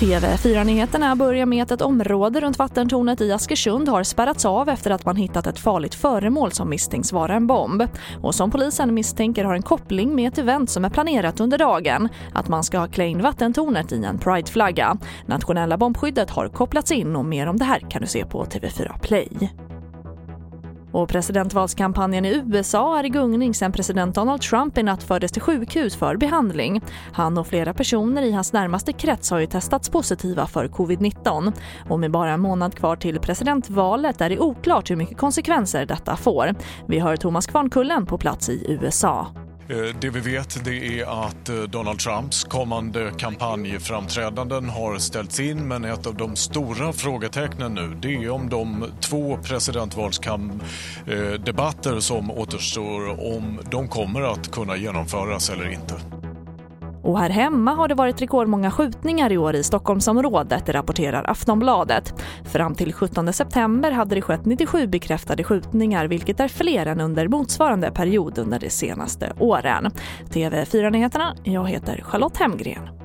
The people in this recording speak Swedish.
TV4-nyheterna börjar med att ett område runt vattentornet i Askersund har spärrats av efter att man hittat ett farligt föremål som misstänks vara en bomb. Och som polisen misstänker har en koppling med ett event som är planerat under dagen. Att man ska klä in vattentornet i en prideflagga. Nationella bombskyddet har kopplats in och mer om det här kan du se på TV4 Play. Och presidentvalskampanjen i USA är i gungning sen president Donald Trump i natt fördes till sjukhus för behandling. Han och flera personer i hans närmaste krets har ju testats positiva för covid-19. Och med bara en månad kvar till presidentvalet är det oklart hur mycket konsekvenser detta får. Vi hör Thomas Kvarnkullen på plats i USA. Eh, det vi vet det är att eh, Donald Trumps kommande kampanjframträdanden har ställts in men ett av de stora frågetecknen nu det är om de två presidentvalsdebatter eh, som återstår om de kommer att kunna genomföras eller inte. Och här hemma har det varit rekordmånga skjutningar i år i Stockholmsområdet, rapporterar Aftonbladet. Fram till 17 september hade det skett 97 bekräftade skjutningar vilket är fler än under motsvarande period under de senaste åren. TV4-nyheterna, jag heter Charlotte Hemgren.